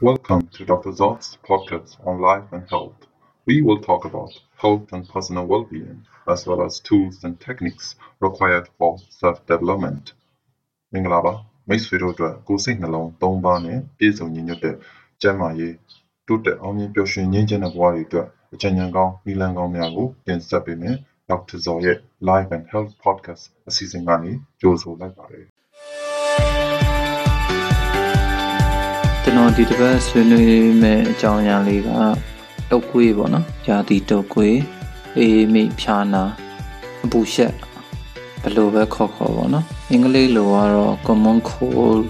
Welcome to Dr. Zot's podcast on life and health. We will talk about health and personal well-being, as well as tools and techniques required for self-development. မင်္ဂလာပါမိတ်ဆွေတို့အတွက်ကိုယ်စိတ်နှလုံး၃ပါးနဲ့ပြည့်စုံညီညွတ်တဲ့ကျန်းမာရေးတိုးတက်အောင်မြင်ပျော်ရွှင်ငြိမ်းချမ်းတဲ့ဘဝတွေအတွက်အကြံဉာဏ်ကောင်းနည်းလမ်းကောင်းများကိုတင်ဆက်ပေးမယ် Dr. Zot ရဲ့ Life and Health Podcast အစီအစဉ်ကနေကြိုဆိုလိုက်ပါတယ် ကျွန်တော်ဒီတစ်ပတ်ဆွေးနွေးမယ့်အကြောင်းအရာလေးကတုတ်ကွေးပေါ့နော်။ယာတီတုတ်ကွေးအေးမိဖြာနာအပူရှက်ဘယ်လိုပဲခေါ်ခေါ်ပေါ့နော်။အင်္ဂလိပ်လိုကတော့ common cold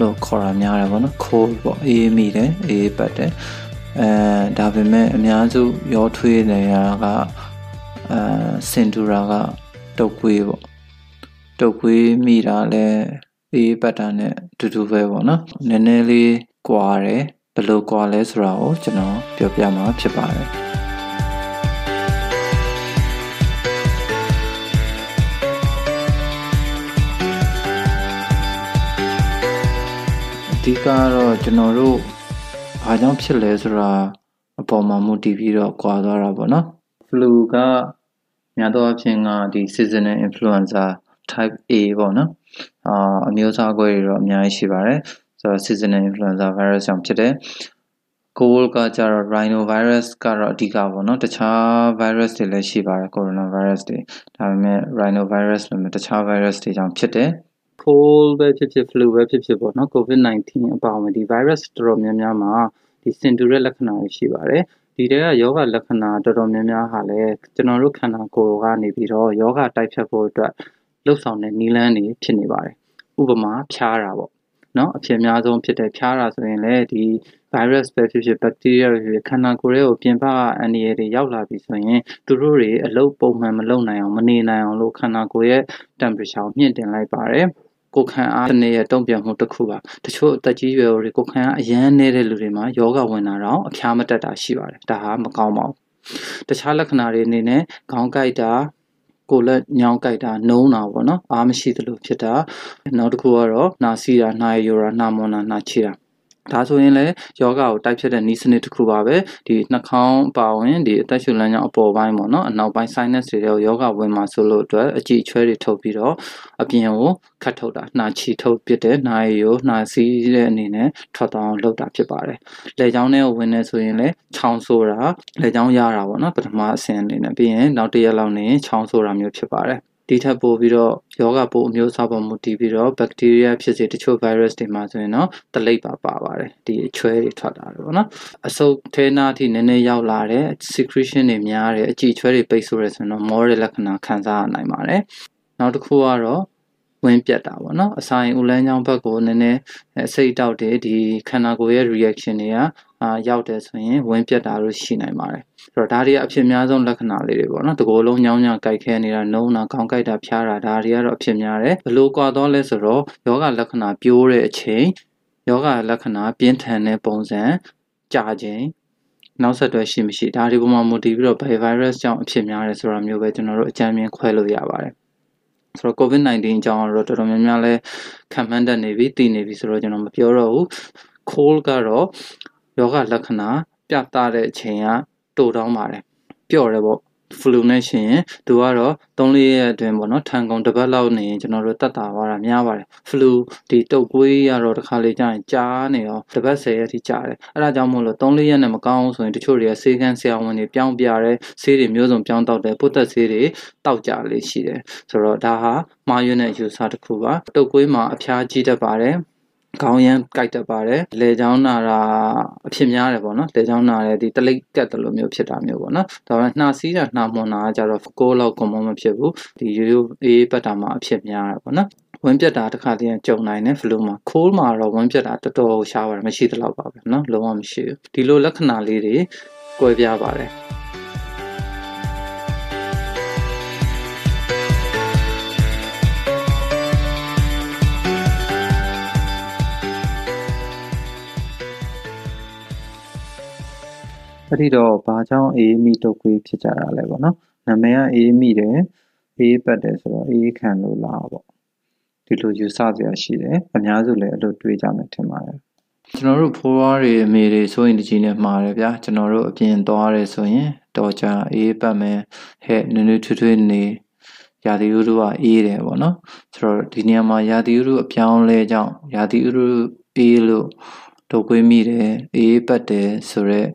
လို့ခေါ်တာများတယ်ပေါ့နော်။ cold ပေါ့အေးမိတယ်အေးပတ်တယ်။အဲဒါပေမဲ့အများစုရောထွေးနေတာကအဲစင်တူရာကတုတ်ကွေးပေါ့။တုတ်ကွေးမိတာလဲအေးပတ်တာနဲ့အတူတူပဲပေါ့နော်။နည်းနည်းလေး ကွာတယ်ဘယ်လိုကွာလဲဆိုတာကိုကျွန်တော်ပြောပြမှာဖြစ်ပါတယ်အဓိကတော့ကျွန်တော်တို့ဘာကြောင့်ဖြစ်လဲဆိုတာအပေါ်မှာမူတည်ပြီးတော့ကွာသွားတာပေါ့နော် flu ကများသောအားဖြင့်ကဒီ seasonal influenza type A ပေါ့နော်အာအမျိုးအစားကွဲတွေတော့အများကြီးရှိပါတယ် ဆိုတော့ seasonal influenza virus ကြောင့်ဖြစ်တယ် cold ကကြတော့ rhinovirus ကတော့အဓိကပေါ့နော်တခြား virus တွေလည်းရှိပါတယ် coronavirus တွေဒါပေမဲ့ rhinovirus လိုမျိုးတခြား virus တွေကြောင့်ဖြစ်တယ် cold ပဲဖြစ်ဖြစ် flu ပဲဖြစ်ဖြစ်ပေါ့နော် covid-19 အပါအဝင်ဒီ virus တော်တော်များများမှာဒီစင်တူတဲ့လက္ခဏာတွေရှိပါတယ်ဒီတဲကယောဂလက္ခဏာတော်တော်များများဟာလည်းကျွန်တော်တို့ခန္ဓာကိုယ်ကနေပြီးတော့ယောဂတိုက်ဖြတ်ဖို့အတွက်လှုပ်ဆောင်တဲ့နည်းလမ်းတွေဖြစ်နေပါတယ်ဥပမာဖြားတာပေါ့ နော်အဖြစ်အများဆုံးဖြစ်တဲ့ဖြားတာဆိုရင်လည်းဒီ virus ပဲဖြစ်ဖြစ် bacteria ပဲဖြစ်ဖြစ်ခန္ဓာကိုယ်ရဲ့ကိုပြင်ပအန္တရာယ်တွေရောက်လာပြီဆိုရင်သူတို့တွေအလုပ်ပုံမှန်မလုပ်နိုင်အောင်မနေနိုင်အောင်လို့ခန္ဓာကိုယ်ရဲ့ temperature ကိုမြင့်တင်လိုက်ပါတယ်ကိုခံအားတစ်နေ့ရဲ့တုံ့ပြန်မှုတစ်ခုပါတချို့အသက်ကြီးရွယ်တွေကိုခံအားအရန်နေတဲ့လူတွေမှာယောဂဝင်လာတော့အဖျားမတက်တာရှိပါတယ်ဒါဟာမကောင်းပါဘူးတခြားလက္ခဏာတွေအနေနဲ့ခေါင်းကိုက်တာ ကိုလက်ညောင်းကြိုက်တာနှုံးတာပေါ့နော်အားမရှိသလိုဖြစ်တာနောက်တစ်ခုကတော့နှာစီးတာနှာရည်တာနှာမွန်တာနှာချီတာ ဒါဆိုရင်လည်းယောဂကိုတိုက်ဖြတ်တဲ့နည်းစနစ်တစ်ခုပါပဲဒီနှာခေါင်းပါဝင်ဒီအသက်ရှူလမ်းကြောင်းအပေါ်ပိုင်းပေါ့နော်အနောက်ပိုင်း sinus တွေရောယောဂဝင်မှာဆိုလို့အတွက်အကြည့်ချွဲတွေထုတ်ပြီးတော့အပြင်ကိုခတ်ထုတ်တာနှာချီထုတ်ပစ်တဲ့နှာရည်ကိုနှာစီးတဲ့အနေနဲ့ထွက်သွားအောင်လုပ်တာဖြစ်ပါတယ်လေချောင်းထဲကိုဝင်နေဆိုရင်လည်းချောင်းဆိုးတာလေချောင်းရတာပေါ့နော်ပထမအဆင့်အနေနဲ့ပြီးရင်နောက်တစ်ရက်လောက်နေချောင်းဆိုးတာမျိုးဖြစ်ပါတယ် ဒီထက်ပိုပြီးတော့ယောဂပိုးအမျိုးအစားပေါ်မူတည်ပြီးတော့ဘက်တီးရီးယားဖြစ်စေတချို့ virus တွေမှာဆိုရင်တော့တလိပ်ပါပါပါတယ်ဒီအချွဲတွေထွက်လာတယ်ပေါ့နော်အဆုပ်ထဲနာအထိနည်းနည်းရောက်လာတဲ့ secretion တွေများတယ်အကြည့်ချွဲတွေပိတ်ဆို့ရဆိုရင်တော့ more တဲ့လက္ခဏာခံစားရနိုင်ပါတယ်နောက်တစ်ခုကတော့ ဝင်းပြတ်တာပေါ့နော်အစာရင်ဦးလန်းချောင်းဘက်ကိုနည်းနည်းစိတ်တောက်တယ်ဒီခန္ဓာကိုယ်ရဲ့ reaction တွေကအာရောက်တယ်ဆိုရင်ဝင်းပြတ်တာလို့ရှိနိုင်ပါတယ်ဆိုတော့ဒါတွေကအဖြစ်များဆုံးလက္ခဏာလေးတွေပေါ့နော်တကိုယ်လုံးညောင်းညောင်းကြိုက်ခဲနေတာနှုံးတာခေါင်းကြိုက်တာဖျားတာဒါတွေကတော့အဖြစ်များတယ်ဘလို့ကွာတော့လဲဆိုတော့ယောဂလက္ခဏာပြိုးတဲ့အချိန်ယောဂလက္ခဏာပြင်းထန်တဲ့ပုံစံကြာခြင်းနောက်ဆက်တွဲရှိမရှိဒါဒီပုံမှာမူတည်ပြီးတော့ virus ကြောင့်အဖြစ်များတယ်ဆိုတာမျိုးပဲကျွန်တော်တို့အကြမ်းမြင်ခွဲလို့ရပါတယ် ဆိုတော့ COVID-19 အကြောင်းတော့တော်တော်များများလဲခံမှန်းတတ်နေပြီသိနေပြီဆိုတော့ကျွန်တော်မပြောတော့ဘူး cold ကတော့ယောဂလက္ခဏာပြသတဲ့အချိန်ကတိုတောင်းပါတယ်ပျော့တယ်ပေါ့ flu နဲ့ရှင်ရင်သူကတော့3-4ရက်အတွင်းပေါ့နော်ထန်ကုန်တစ်ပတ်လောက်နေရင်ကျွန်တော်တို့တက်တာသွားတာများပါတယ် flu ဒီတုပ်ကွေးကတော့တစ်ခါလေကြာရင်ကြားနေရောတစ်ပတ်10ရက်ထိကြာတယ်အဲ့ဒါကြောင့်မို့လို့3-4ရက်နဲ့မကောင်းဆိုရင်တချို့တွေကဆေးကန်းဆရာဝန်တွေပြောင်းပြတယ်ဆေးတွေမျိုးစုံပြောင်းတောက်တယ်ပုတ်သက်ဆေးတွေတောက်ကြလေးရှိတယ်ဆိုတော့ဒါဟာမှားယွင်းတဲ့ယူဆတစ်ခုပါတုပ်ကွေးမှာအဖျားကြီးတတ်ပါတယ် ခေါင်းရမ်းကြိုက်တတ်ပါတယ်လေချောင်းနာတာအဖြစ်များတယ်ပေါ့နော်လေချောင်းနာတဲ့ဒီတလိပ်ကတ်တယ်လို့မျိုးဖြစ်တာမျိုးပေါ့နော်ဒါပေမဲ့နှာစီးတာနှာမွန်တာကကြတော့ကိုးလောက် common မဖြစ်ဘူးဒီရိုးရိုးအေးပတ်တာမှာအဖြစ်များတယ်ပေါ့နော်ဝင်းပြတ်တာတစ်ခါတည်းကြုံနိုင်တယ် flu မှာ cold မှာတော့ဝင်းပြတ်တာတော်တော်ရှားပါတယ်မရှိသလောက်ပါပဲเนาะလုံးဝမရှိဘူးဒီလိုလက္ခဏာလေးတွေကွဲပြားပါတယ် အဲ့ဒီတော့ဘာကြောင့်အေးမိတုတ်ခွေးဖြစ်ကြတာလဲပေါ့နော်နာမည်ကအေးမိတယ်အေးပတ်တယ်ဆိုတော့အေးခံလို့လားပေါ့ဒီလိုယူဆစရာရှိတယ်အများစုလည်းအဲ့လိုတွေးကြမယ်ထင်ပါတယ်ကျွန်တော်တို့ဖိုးဝါးတွေအမေတွေဆိုရင်တကြီးနဲ့မှားတယ်ဗျာကျွန်တော်တို့အပြင်သွားရဲဆိုရင်တော့ကြာအေးပတ်မယ်ဟဲ့နည်းနည်းထွေးထွေးနေရာသီဥတုကအေးတယ်ပေါ့နော်ဆိုတော့ဒီနေရာမှာရာသီဥတုအပြောင်းလဲကြောင့်ရာသီဥတုအေးလို့တုပ်ကွေးမိတယ်အေးပတ်တယ်ဆိုတော့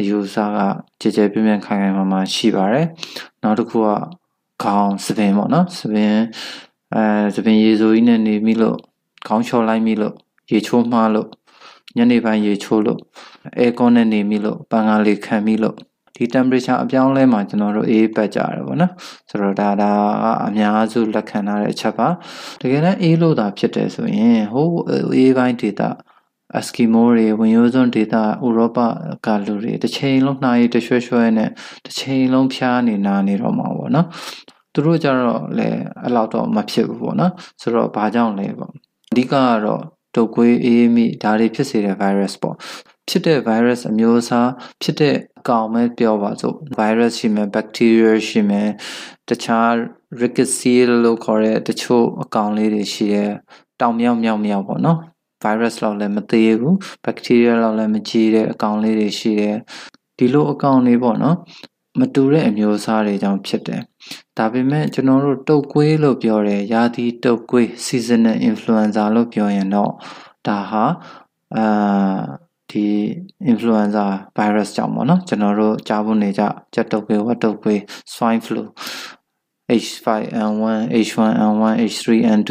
အယူဆကကြည်ကြဲပြင်းပြင်းခိုင်ခိုင်မာမာရှိပါတယ်နောက်တစ်ခုကခေါင်းစပင်ပေါ့နော်စပင်အဲစပင်ရေဆိုကြီးနဲ့နေပြီလို့ခေါင်းလျှော်လိုက်ပြီလို့ရေချိုးမှားလို့ညနေပိုင်းရေချိုးလို့အဲကွန်နဲ့နေပြီလို့ပန်းကားလေးခံပြီလို့ဒီ temperature အပြောင်းလဲမှာကျွန်တော်တို့အေးပတ်ကြရတယ်ပေါ့နော်ဆိုတော့ဒါဒါကအများစုလက်ခံထားတဲ့အချက်ပါတကယ်လည်းအေးလို့သာဖြစ်တယ်ဆိုရင်ဟိုအေးပိုင်းဒေတာ အစကီမိုတွေဝင်ရိုးစွန်းဒေသဥရောပကလူတွေတစ်ချိန်လုံးနှာရည်တရွှဲရွှဲနဲ့တစ်ချိန်လုံးဖျားနေနာနေတော့မှာပေါ့နော်သူတို့ကြတော့လည်းအဲ့လောက်တော့မဖြစ်ဘူးပေါ့နော်ဆိုတော့ဘာကြောင့်လဲပေါ့အဓိကကတော့တုပ်ကွေးအေးမိဒါတွေဖြစ်စေတဲ့ virus ပေါ့ဖြစ်တဲ့ virus အမျိုးအစားဖြစ်တဲ့အကောင်ပဲပြောပါစို့ virus ရှိမယ် bacteria ရှိမယ်တခြား rickettsial လို့ခေါ်တဲ့တချို့အကောင်လေးတွေရှိတယ်တောင်မြောက်မြောက်မြောက်ပေါ့နော် virus လောက်လည်းမသေးဘူး bacteria လောက်လည်းမကြီးတဲ့အကောင်လေးတွေရှိတယ်ဒီလိုအကောင်တွေပေါ့နော်မတူတဲ့အမျိုးအစားတွေကြောင့်ဖြစ်တယ်ဒါပေမဲ့ကျွန်တော်တို့တုပ်ကွေးလို့ပြောတယ်ရာသီတုပ်ကွေး seasonal influenza လို့ပြောရင်တော့ဒါဟာအာဒီ influenza virus ကြောင့်ပေါ့နော်ကျွန်တော်တို့ကြားဖို့နေကြကြက်တုပ်ကွေးဝက်တုပ်ကွေး swine flu H5N1 H1N1 H3N2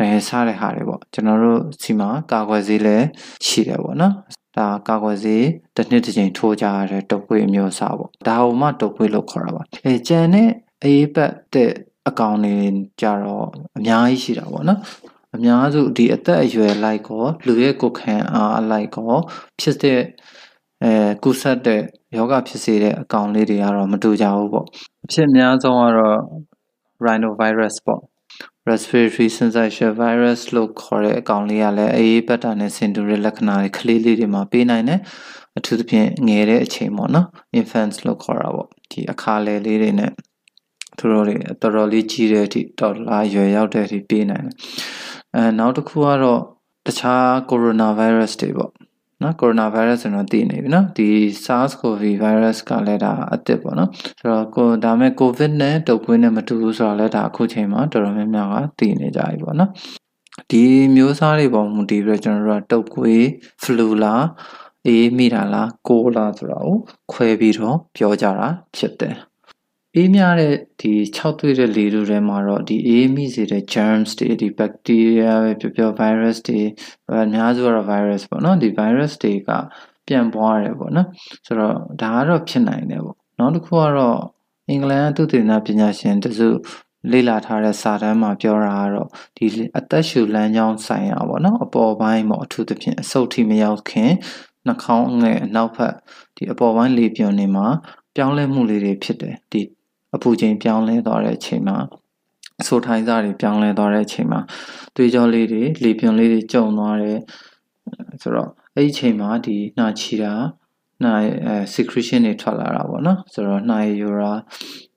အဲစားတဲ့ဟာတွေပေါ့ကျွန်တော်တို့စီမှာကာကွယ်ဆေးလည်းရှိတယ်ပေါ့နော်ဒါကာကွယ်ဆေးတစ်နှစ်တစ်ချိန်ထိုးကြရတဲ့တုပ်ကွေးမျိုးစားပေါ့ဒါဟိုမှတုပ်ကွေးလို့ခေါ်တာပါအဲကြံတဲ့အေးပတ်တဲ့အကောင်တွေကြတော့အများကြီးရှိတာပေါ့နော်အများစုဒီအသက်အရွယ်လိုက်ကောလူရဲ့ကိုယ်ခံအားအလိုက်ကောဖြစ်တဲ့အဲကုဆက်တဲ့ယောဂဖြစ်စေတဲ့အကောင်လေးတွေကတော့မတူကြဘူးပေါ့အဖြစ်အများဆုံးကတော့ rhinovirus ပေါ့ respiratory syncytial virus လို့ခေါ်တဲ့အကောင်လေးကလည်းအေးပတ်တာနဲ့ဆင်တူတဲ့လက္ခဏာတွေကလေးလေးတွေမှာပေးနိုင်တယ်အထူးသဖြင့်ငယ်တဲ့အချိန်ပေါ့နော် infants လို့ခေါ်တာပေါ့ဒီအခါလယ်လေးတွေနဲ့သူတို့တွေတော်တော်လေးကြီးတဲ့အထိတော်လာရွယ်ရောက်တဲ့အထိပေးနိုင်တယ်အဲနောက်တစ်ခုကတော့တခြား coronavirus တွေပေါ့ နော်ကိုရိုနာဗိုင်းရပ်စ်ဆိုတော့သိနေပြီနော်ဒီ SARS-CoV virus ကလည်းဒါအသစ်ပေါ့နော်ဆိုတော့ကိုဒါမဲ့ COVID နဲ့တုပ်ကွေးနဲ့မတူဘူးဆိုတော့လည်းဒါအခုချိန်မှာတော်တော်များများကသိနေကြပြီပေါ့နော်ဒီမျိုးစားတွေပေါ်မူတည်ပြီးတော့ကျွန်တော်တို့ကတုပ်ကွေး flu လားအေးမိတာလားကိုလားဆိုတော့ခွဲပြီးတော့ပြောကြတာဖြစ်တယ် အေးများတဲ့ဒီ6သွေးတဲ့လေထုထဲမှာတော့ဒီအေးမိစေတဲ့ germs တွေဒီ bacteria ပဲပြောပြော virus တွေအများစုကတော့ virus ပေါ့နော်ဒီ virus တွေကပြန့်ပွားတယ်ပေါ့နော်ဆိုတော့ဒါကတော့ဖြစ်နိုင်တယ်ပေါ့နောက်တစ်ခုကတော့အင်္ဂလန်သုတေသနပညာရှင်တစုလေ့လာထားတဲ့စာတမ်းမှာပြောတာကတော့ဒီအသက်ရှူလမ်းကြောင်းဆိုင်ရာပေါ့နော်အပေါ်ပိုင်းပေါ့အထူးသဖြင့်အဆုတ်ထိမရောက်ခင်နှာခေါင်းငယ်အနောက်ဘက်ဒီအပေါ်ပိုင်းလေပြွန်တွေမှာပြောင်းလဲမှုလေးတွေဖြစ်တယ်ဒီ အပူချိန်ပြောင်းလဲသွားတဲ့အချိန်မှာဆိုထိုင်းစားတွေပြောင်းလဲသွားတဲ့အချိန်မှာသွေးကြောလေးတွေလေပြွန်လေးတွေကျုံသွားတယ်ဆိုတော့အဲ့ဒီအချိန်မှာဒီနှာချီတာနှာအဲ secretion တွေထွက်လာတာပေါ့နော်ဆိုတော့နှာရည်ယူတာ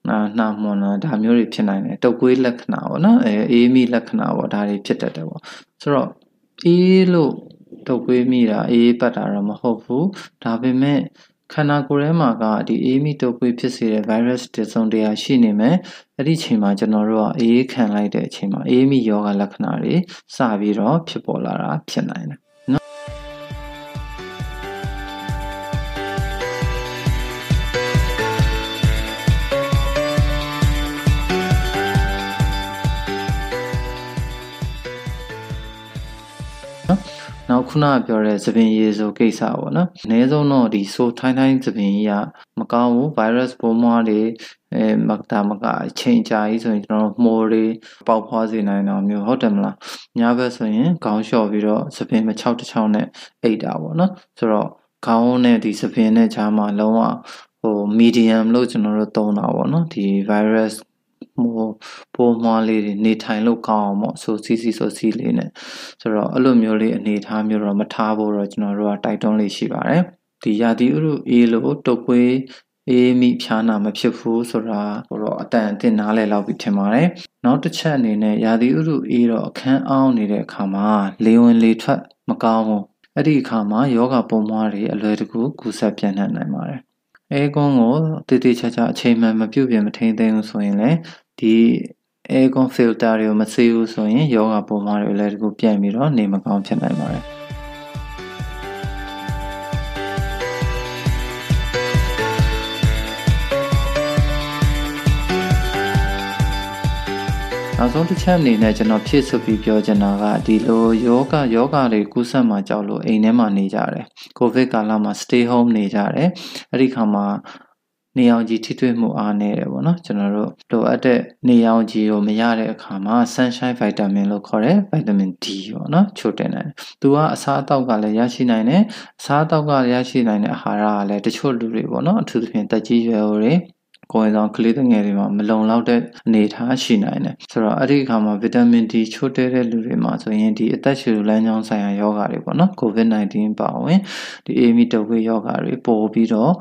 နှာနှာမွန်တာဒါမျိုးတွေဖြစ်နိုင်တယ်တုပ်ကွေးလက္ခဏာပေါ့နော်အဲအေးမိလက္ခဏာပေါ့ဒါတွေဖြစ်တတ်တယ်ပေါ့ဆိုတော့အေးလို့တုပ်ကွေးမိတာအေးပတ်တာတော့မဟုတ်ဘူးဒါပေမဲ့ ခန္ဓာကိုယ်ထဲမှာကဒီအေးမိတုပ်ကွေးဖြစ်စေတဲ့ virus တစုံတရာရှိနေမယ်အဲ့ဒီအချိန်မှာကျွန်တော်တို့ကအေးခံလိုက်တဲ့အချိန်မှာအေးမိယောဂလက္ခဏာတွေစပြီးတော့ဖြစ်ပေါ်လာတာဖြစ်နိုင်တယ် ခုနကပြောတဲ့သပင်ရည်ဆိုကိစ္စပေါ့နော်အနည်းဆုံးတော့ဒီဆိုထိုင်းထိုင်းသပင်ကြီးကမကောင်းဘူး virus ပိုးမွားတွေအဲမကတာမကအချိန်ကြာကြီးဆိုရင်ကျွန်တော်မိုးတွေပေါက်ဖွားစေနိုင်တော့မျိုးဟုတ်တယ်မလားညဘက်ဆိုရင်ခေါင်းလျှော့ပြီးတော့သပင်မချောက်တစ်ချောင်းနဲ့အိတ်တာပေါ့နော်ဆိုတော့ခေါင်းနဲ့ဒီသပင်နဲ့ခြားမှာလုံးဝဟို medium လို့ကျွန်တော်တို့သုံးတာပေါ့နော်ဒီ virus ဟိုပိုးမွားလေးတွေနေထိုင်လို့ကောင်းအောင်ပေါ့ဆိုစီစီဆိုစီလေးနဲ့ဆိုတော့အဲ့လိုမျိုးလေးအနေထားမျိုးတော့မထားဖို့တော့ကျွန်တော်တို့ကတိုက်တွန်းလေးရှိပါတယ်ဒီရာသီဥတုအေးလို့တုပ်ကွေးအေးမိဖြားနာမဖြစ်ဘူးဆိုတာတော့အတန်အသင့်နားလည်လောက်ပြီထင်ပါတယ်နောက်တစ်ချက်အနေနဲ့ရာသီဥတုအေးတော့အခန်းအောင်းနေတဲ့အခါမှာလေဝင်လေထွက်မကောင်းဘူးအဲ့ဒီအခါမှာယောဂပုံမွားတွေအလွယ်တကူကူးဆက်ပြန့်နှံ့နိုင်ပါတယ်အဲကွန်ကိုတည်တည်ချာချာအချိန်မှန်မပြုတ်ပြမထိန်သိမ်းဘူးဆိုရင်လည်း ဒီ aircon filter တွေကိုမဆေးဘူးဆိုရင်ယောဂပုံမွားတွေလည်းတကူပြန့်ပြီးတော့နေမကောင်းဖြစ်နိုင်ပါတယ်နောက်ဆုံးတစ်ချက်အနေနဲ့ကျွန်တော်ဖြည့်ဆွပြီးပြောချင်တာကဒီလိုယောဂယောဂတွေကူးစက်မှာကြောက်လို့အိမ်ထဲမှာနေကြတယ်ကိုဗစ်ကာလမှာ stay home နေကြတယ်အဲ့ဒီခါမှာ နေအောင်ကြီးထိတွေ့မှုအားနေတယ်ပေါ့နော်ကျွန်တော်တို့လိုအပ်တဲ့နေအောင်ကြီးကိုမရတဲ့အခါမှာ sunshine vitamin လို့ခေါ်တဲ့ vitamin D ပေါ့နော်ချို့တင်တယ်သူကအစားအသောက်ကလည်းရရှိနိုင်တယ်အစားအသောက်ကရရှိနိုင်တဲ့အာဟာရကလည်းတချို့လူတွေပေါ့နော်အထူးသဖြင့်တက်ကြီးရွယ်တွေကိုယ်ဆောင်ကလေးငယ်တွေမှာမလုံလောက်တဲ့အနေအထားရှိနိုင်တယ်ဆိုတော့အဲ့ဒီအခါမှာဗီတာမင် D ချို့တဲ့တဲ့လူတွေမှာဆိုရင်ဒီအသက်ရှူလမ်းကြောင်းဆိုင်ရာယောဂါတွေပေါ့နော် COVID-19 ပါဝင်ဒီအေမီတုပ်ဝေးယောဂါတွေပို့ပြီးတော့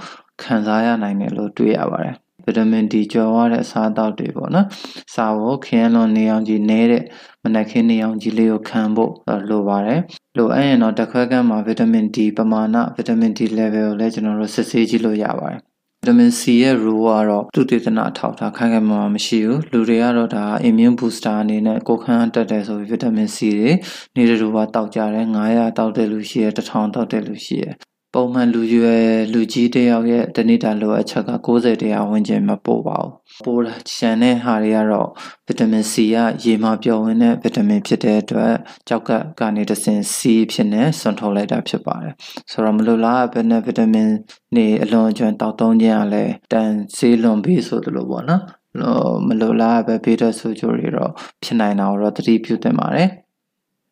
ခံစားရနိုင်တယ်လို့တွေ့ရပါတယ်ဗီတာမင် D ကျော်ရတဲ့အစားအသောက်တွေပေါ့နော်။စာဖို့ခင်းလွန်နေအောင်ကြီးနေတဲ့မနက်ခင်းနေအောင်ကြီးလေးကိုခံဖို့လိုပါတယ်။လိုအပ်ရင်တော့တစ်ခွက်ကမှာဗီတာမင် D ပမာဏဗီတာမင် D level ကိုလည်းကျွန်တော်တို့စစ်ဆေးကြည့်လို့ရပါတယ်ဗီတာမင် C ရဲ့ role ကတော့သူတည်တနာအထောက်ထားခိုင်ခိုင်မာမာမရှိဘူးလူတွေကတော့ဒါ immune booster အနေနဲ့ကိုခန်းတက်တယ်ဆိုပြီးဗီတာမင် C တွေနေတဲ့လူကတောက်ကြတယ်900တောက်တဲ့လူရှိတယ်1000တောက်တဲ့လူရှိတယ် ပုံမှန်လူရွယ်လူကြီးတယောက်ရဲ့တနေ့တာလိုအပ်ချက်က60တရားဝန်းကျင်မပို့ပါဘူးပိုးချန်တဲ့ဟာတွေကတော့ဗီတာမင် C ကရေမပျော်ဝင်တဲ့ဗီတာမင်ဖြစ်တဲ့အတွက်ကြောက်ကကနေတဆင် C ဖြစ်နေစွန့်ထုတ်လိုက်တာဖြစ်ပါတယ်ဆိုတော့မလိုလားဘယ်နဲ့ဗီတာမင်နေအလွန်အကျွံတောက်သုံးခြင်းကလည်းတန်ဆေးလွန်ပြီးဆိုသလိုပေါ့နော်မလိုလားပဲဘေးတက်ဆိုကြတွေတော့ဖြစ်နိုင်တာတော့သတိပြုသင့်ပါတယ်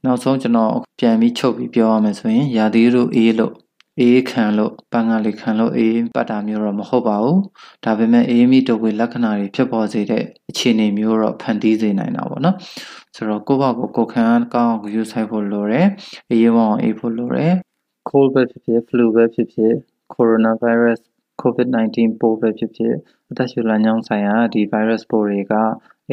နောက်ဆုံးကျွန်တော်ပြန်ပြီးချုပ်ပြီးပြောရမယ်ဆိုရင်ရာသီတို့အေးလို့ အေးခံလို့ပန်းကလေးခံလို့အေးပတ်တာမျိုးတော့မဟုတ်ပါဘူးဒါပေမဲ့အေးမိတုပ်ဝေလက္ခဏာတွေဖြစ်ပေါ်စေတဲ့အခြေအနေမျိုးတော့ဖန်တီးစေနိုင်တာပေါ့နော်ဆိုတော့ကိုယ့်ဘာကိုကိုယ်ခံကောင်းအောင်ယူဆိုင်ဖို့လိုတယ်အေးဝအောင်အေးဖို့လိုတယ် cold ပဲဖြစ်ဖြစ် flu ပဲဖြစ်ဖြစ် coronavirus covid-19 ပိုးပဲဖြစ်ဖြစ်အသက်ရှူလမ်းကြောင်းဆိုင်ရာဒီ virus ပိုးတွေက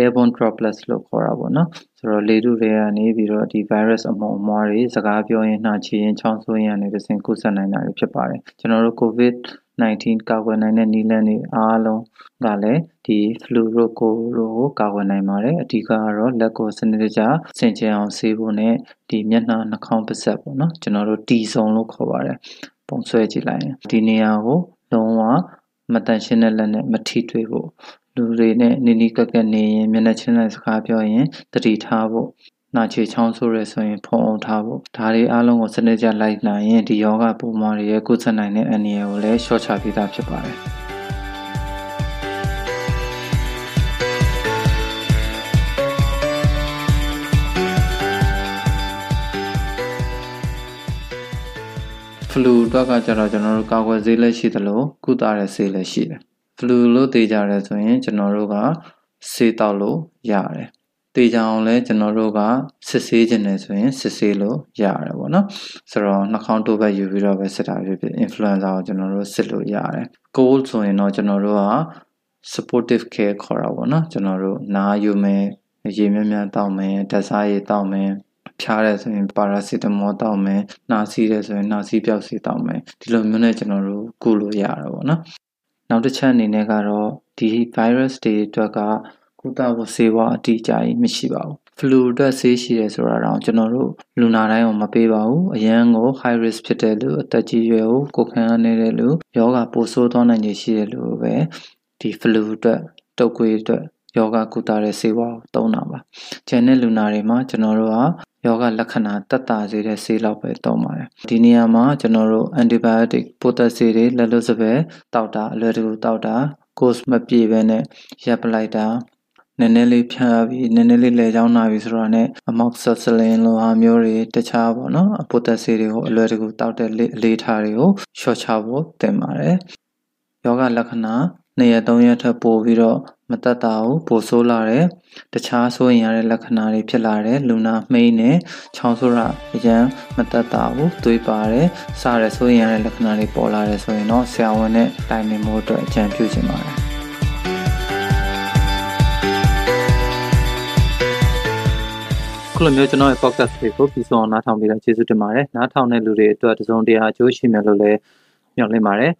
airborne droplets လို့ခေါ်တာပေါ့နော်ဆိုတော့လေထုတွေကနေပြီးတော့ဒီ virus အမုံအမွှားတွေစကားပြောရင်နှာချေရင်ချောင်းဆိုးရင်ကနေတဆင့်ကူးစက်နိုင်တာဖြစ်ပါတယ်ကျွန်တော်တို့ covid 19ကာကွယ်နိုင်တဲ့နည်းလမ်းတွေအားလုံးကလည်းဒီ flu တို့ကိုတို့ကိုကာကွယ်နိုင်ပါတယ်အဓိကကတော့လက်ကိုစနစ်တကျဆင်ခြင်အောင်ဆေးဖို့နဲ့ဒီမျက်နှာနှာခေါင်းပါးစပ်ပေါ့နော်ကျွန်တော်တို့တီဆုံလို့ခေါ်ပါတယ်ပုံဆွဲကြည့်လိုက်ရင်ဒီနေရာကိုလုံးဝမတန်ရှင်းတဲ့လက်နဲ့မထိတွေ့ဖို့ လူတွေနဲ့နီးနီးကပ်ကပ်နေရင်မျက်နှာချင်းလိုက်စကားပြောရင်တတိထားဖို့နာချေချောင်းဆိုးရဲဆိုရင်ဖုံအောင်ထားဖို့ဒါတွေအားလုံးကိုစနစ်ကျလိုက်နိုင်ရင်ဒီယောဂပုံမှန်တွေရဲ့ကုသနိုင်တဲ့အန္တရာယ်ကိုလည်းရှော့ချပေးတာဖြစ်ပါတယ်ဖလူအတွက်ကကျတော့ကျွန်တော်တို့ကာကွယ်ဆေးလည်းရှိသလိုကုသတဲ့ဆေးလည်းရှိတယ် ဖလူလို့သိကြတယ်ဆိုရင်ကျွန်တော်တို့ကဆေးတောက်လို့ရတယ်တေချာအောင်လဲကျွန်တော်တို့ကစစ်ဆေးခြင်းနဲ့ဆိုရင်စစ်ဆေးလို့ရတယ်ပေါ့နော်ဆိုတော့နှာခေါင်းတိုးဘက်ယူပြီးတော့ပဲစစ်တာဖြစ်ဖြစ် influenza ကိုကျွန်တော်တို့စစ်လို့ရတယ် cold ဆိုရင်တော့ကျွန်တော်တို့က supportive care ခေါ်တာပေါ့နော်ကျွန်တော်တို့နားယူမယ်ရေမြမြတောက်မယ်ဓာတ်စားရည်တောက်မယ်ဖြားတယ်ဆိုရင်ပါရာစီတမောတောက်မယ်နှာစီးတယ်ဆိုရင်နှာစီးပြောက်စီတောက်မယ်ဒီလိုမျိုးနဲ့ကျွန်တော်တို့ကုလို့ရတာပေါ့နော် နောက်တစ်ချက်အနေနဲ့ကတော့ဒီ virus တွေအတွက်ကကုသဖို့ဆေးဝါးအတိအကျကြီးမရှိပါဘူးဖလူအတွက်ဆေးရှိတယ်ဆိုတာတော့ကျွန်တော်တို့လူနာတိုင်းကိုမပေးပါဘူးအရန်ကို high risk ဖြစ်တဲ့လူအသက်ကြီးရွယ်ကိုကိုခံရနေတဲ့လူယောဂပိုဆိုးသွားနိုင်ခြေရှိတဲ့လူပဲဒီဖလူအတွက်တုပ်ကွေးအတွက် ယောဂကုသတဲ့ဆေးဝါးကိုသုံးတာပါ။ကျန်တဲ့လူနာတွေမှာကျွန်တော်တို့ကယောဂလက္ခဏာတက်တာစေတဲ့ဆေးလောက်ပဲသုံးပါတယ်။ဒီနေရာမှာကျွန်တော်တို့ antibiotic ပိုးသက်ဆေးတွေလက်လွတ်စပယ်တောက်တာအလွယ်တကူတောက်တာ course မပြည့်ဘဲနဲ့ရပ်ပလိုက်တာနည်းနည်းလေးဖြန်းပြီးနည်းနည်းလေးလဲချောင်းနာပြီးဆိုတော့ ਨੇ အမောက်ဆက်စလင်လိုဟာမျိုးတွေတခြားပေါ့နော်အပိုတက်ဆေးတွေကိုအလွယ်တကူတောက်တဲ့လေးထားတွေကိုရှော့ချဖို့တင်ပါတယ်ယောဂလက္ခဏာ2ရက်3ရက်ထပ်ပို့ပြီးတော့ မတက်တာကိုပိုဆိုးလာတယ်တခြားဆိုရင်ရတဲ့လက္ခဏာတွေဖြစ်လာတယ်လူနာမှိန်းနေချောင်းဆိုးတာအရန်မတက်တာကိုသွေးပါတယ်စားရဆိုရင်ရတဲ့လက္ခဏာတွေပေါ်လာတယ်ဆိုရင်တော့ဆရာဝန်နဲ့တိုင်ပင်ဖို့အတွက်အကြံပြုချင်ပါတယ်ခုလိုမျိုးကျွန်တော်ရဲ့ podcast တွေကိုပြီးဆုံးအောင်နားထောင်ပြီးတော့ကျေးဇူးတင်ပါတယ်နားထောင်တဲ့လူတွေအတွက်တစုံတရာအကျိုးရှိမယ်လို့လည်းမျှော်လင့်ပါတယ်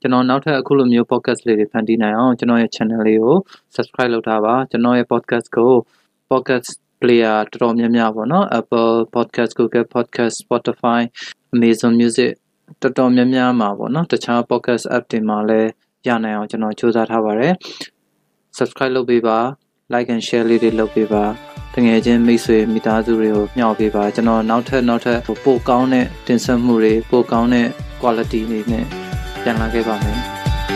ကျွန်တော်နောက်ထပ်အခုလိုမျိုး podcast လေးတွေဖန်တီးနိုင်အောင်ကျွန်တော်ရဲ့ channel လေးကို subscribe လုပ်ထားပါကျွန်တော်ရဲ့ podcast ကို podcast player တော်တော်များများပေါ့နော် Apple Podcast Google Podcast Spotify Amazon Music တော်တော်များများမှာပေါ့နော်တခြား podcast app တွေမှာလည်းရနိုင်အောင်ကျွန်တော်စူးစမ်းထားပါတယ် subscribe လုပ်ပေးပါ like and share လေးတွေလုပ်ပေးပါတကယ်ချင်းမိတ်ဆွေမိသားစုတွေကိုမျှော်ပေးပါကျွန်တော်နောက်ထပ်နောက်ထပ်ပိုကောင်းတဲ့တင်ဆက်မှုတွေပိုကောင်းတဲ့ quality တွေနဲ့ ပြန်လာခဲ့ပါမယ်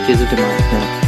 ကျေးဇူးတင်ပါတယ်ခင်ဗျာ